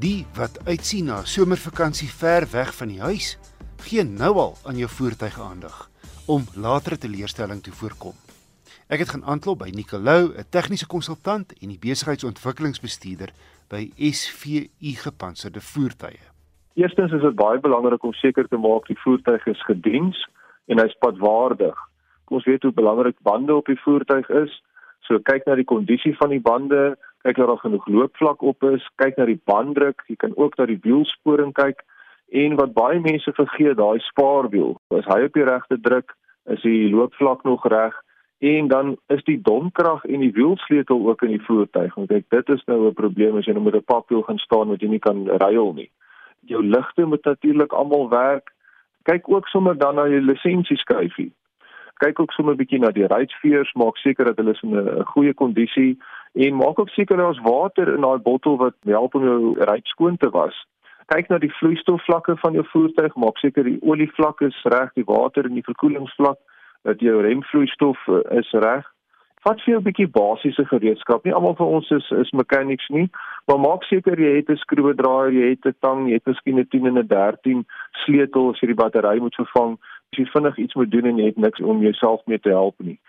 Die wat uitsien na somervakansie ver weg van die huis, gee nou al aan jou voertuig aandag om latere teleurstelling te voorkom. Ek het gaan aanklop by Nicolou, 'n tegniese konsultant en die besigheidsontwikkelingsbestuurder by SVU Gepantserde Voertuie. Eerstens is dit baie belangrik om seker te maak die voertuig is gediens en hy's padwaardig. Ons weet hoe belangrik bande op die voertuig is. So kyk na die kondisie van die bande, kyk of daar genoeg loopvlak op is, kyk na die banddruk, jy kan ook na die wielsporing kyk en wat baie mense vergeet, daai spaarwiel. As hy op die regte druk, is die loopvlak nog reg en dan is die domkrag en die wielsleutel ook in die voertuig. Want ek dit is nou 'n probleem as jy nou met 'n papwiel gaan staan wat jy nie kan ruil nie. Jou ligte moet natuurlik almal werk. Kyk ook sommer dan na jou lisensieskyfie. Kyk ook sommer 'n bietjie na die ruitveers, maak seker dat hulle in 'n goeie kondisie en maak ook seker daar's water in daai bottel wat help om jou ruit skoon te was. Kyk na die vloeistofvlakke van jou voertuig, maak seker die olievlak is reg, die water en die verkoelingsvlak, dat jou remvloeistof eh, is reg. Vat vir jou 'n bietjie basiese gereedskap. Nie almal van ons is is mechanics nie, maar maak seker jy het 'n skroewedraaier, jy het 'n tang, jy het miskien 'n 10 en 'n 13 sleutel as jy die battery moet vervang. As jy vinnig iets moet doen en jy het niks om jouself mee te help nie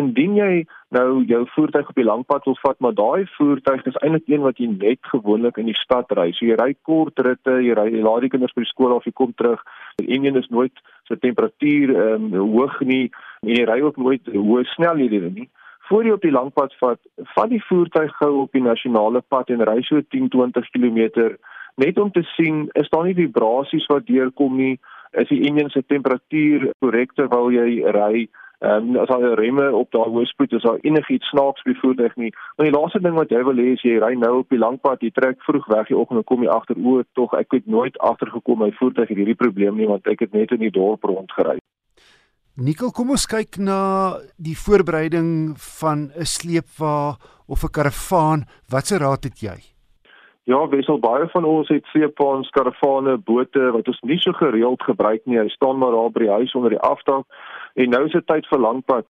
indien jy nou jou voertuig op die langpad wil vat, maar daai voertuig is eintlik een wat jy net gewoonlik in die stad ry. So jy ry kort ritte, jy ry jy laat die kinders by die skool af, jy kom terug. Die enjin is nooit so temperatuur ehm um, hoog nie en jy ry ook nooit hoë snelhede nie. Voor jy op die langpad vat, vat die voertuig gou op die nasionale pad en ry so 10-20 km net om te sien is daar nie vibrasies wat deurkom nie, is die enjin se temperatuur korrek terwyl jy ry Ehm um, as die remme op daai hoë spoed is daar enigiets snaaks by voertuig nie. Maar die laaste ding wat jy wil hê is jy ry nou op die lang pad, jy trek vroeg weg die oggend en kom jy agter o, tog ek het nooit agtergekom my voertuig het hierdie probleem nie want ek het net in die dorp rondgery. Nikkel, kom ons kyk na die voorbereiding van 'n sleepwa of 'n karavaan. Watse raad het jy? Ja, wissel baie van ons het sleepwaens, karavane, bote wat ons nie so gereeld gebruik nie. Hy staan maar daar by die huis onder die afdak En nou is dit tyd vir langpad.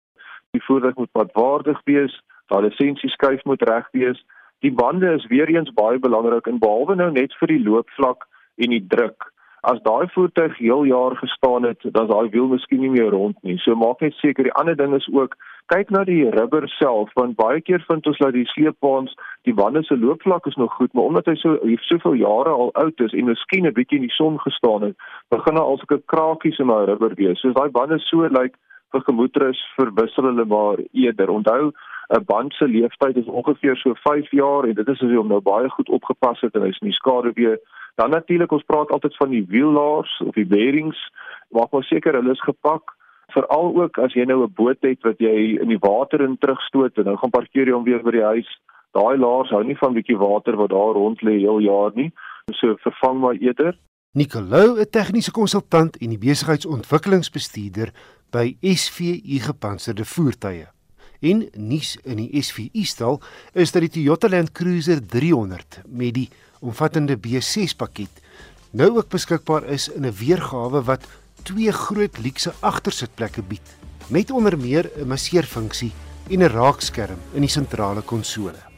Die voertuig moet padwaardig wees, daar lisensie skuif moet reg wees. Die bande is weer eens baie belangrik en behalwe nou net vir die loopvlak en die druk. As daai voertuig heel jaar gestaan het, dan is daai wiel miskien nie meer rond nie. So maak net seker die ander ding is ook kyk na die rubber self want baie keer vind ons dat die sleepwaens die bande se loopvlak is nog goed, maar omdat hy so soveel jare al oud is en miskien 'n bietjie in die son gestaan het, begin daar al sulke krakies in daai rubber wees. So daai bande so lyk like, vir gemoedrus verwissel hulle maar eerder. Onthou 'n band se lewensduur is ongeveer so 5 jaar en dit is as jy hom nou baie goed opgepas het en hy's nie skade weer. Dan natuurlik ons praat altyd van die wiellaars of die bearings. Maak maar seker hulle is gepak veral ook as jy nou 'n boot het wat jy in die water in terugstoot en dan gaan parkeer jy hom weer by die huis. Daai laars hou nie van bietjie water wat daar rond lê heel jaar nie. So vervang maar eerder. Nicolou, 'n tegniese konsultant en die besigheidsontwikkelingsbestuurder by SVU Gepantserde Voertuie. En nuus in die SVU stal is dat die Toyota Land Cruiser 300 met die omvattende B6 pakket nou ook beskikbaar is in 'n weergawe wat twee groot luukse agtersitplekke bied met onder meer 'n masseerfunksie en 'n raakskerm in die sentrale konsole.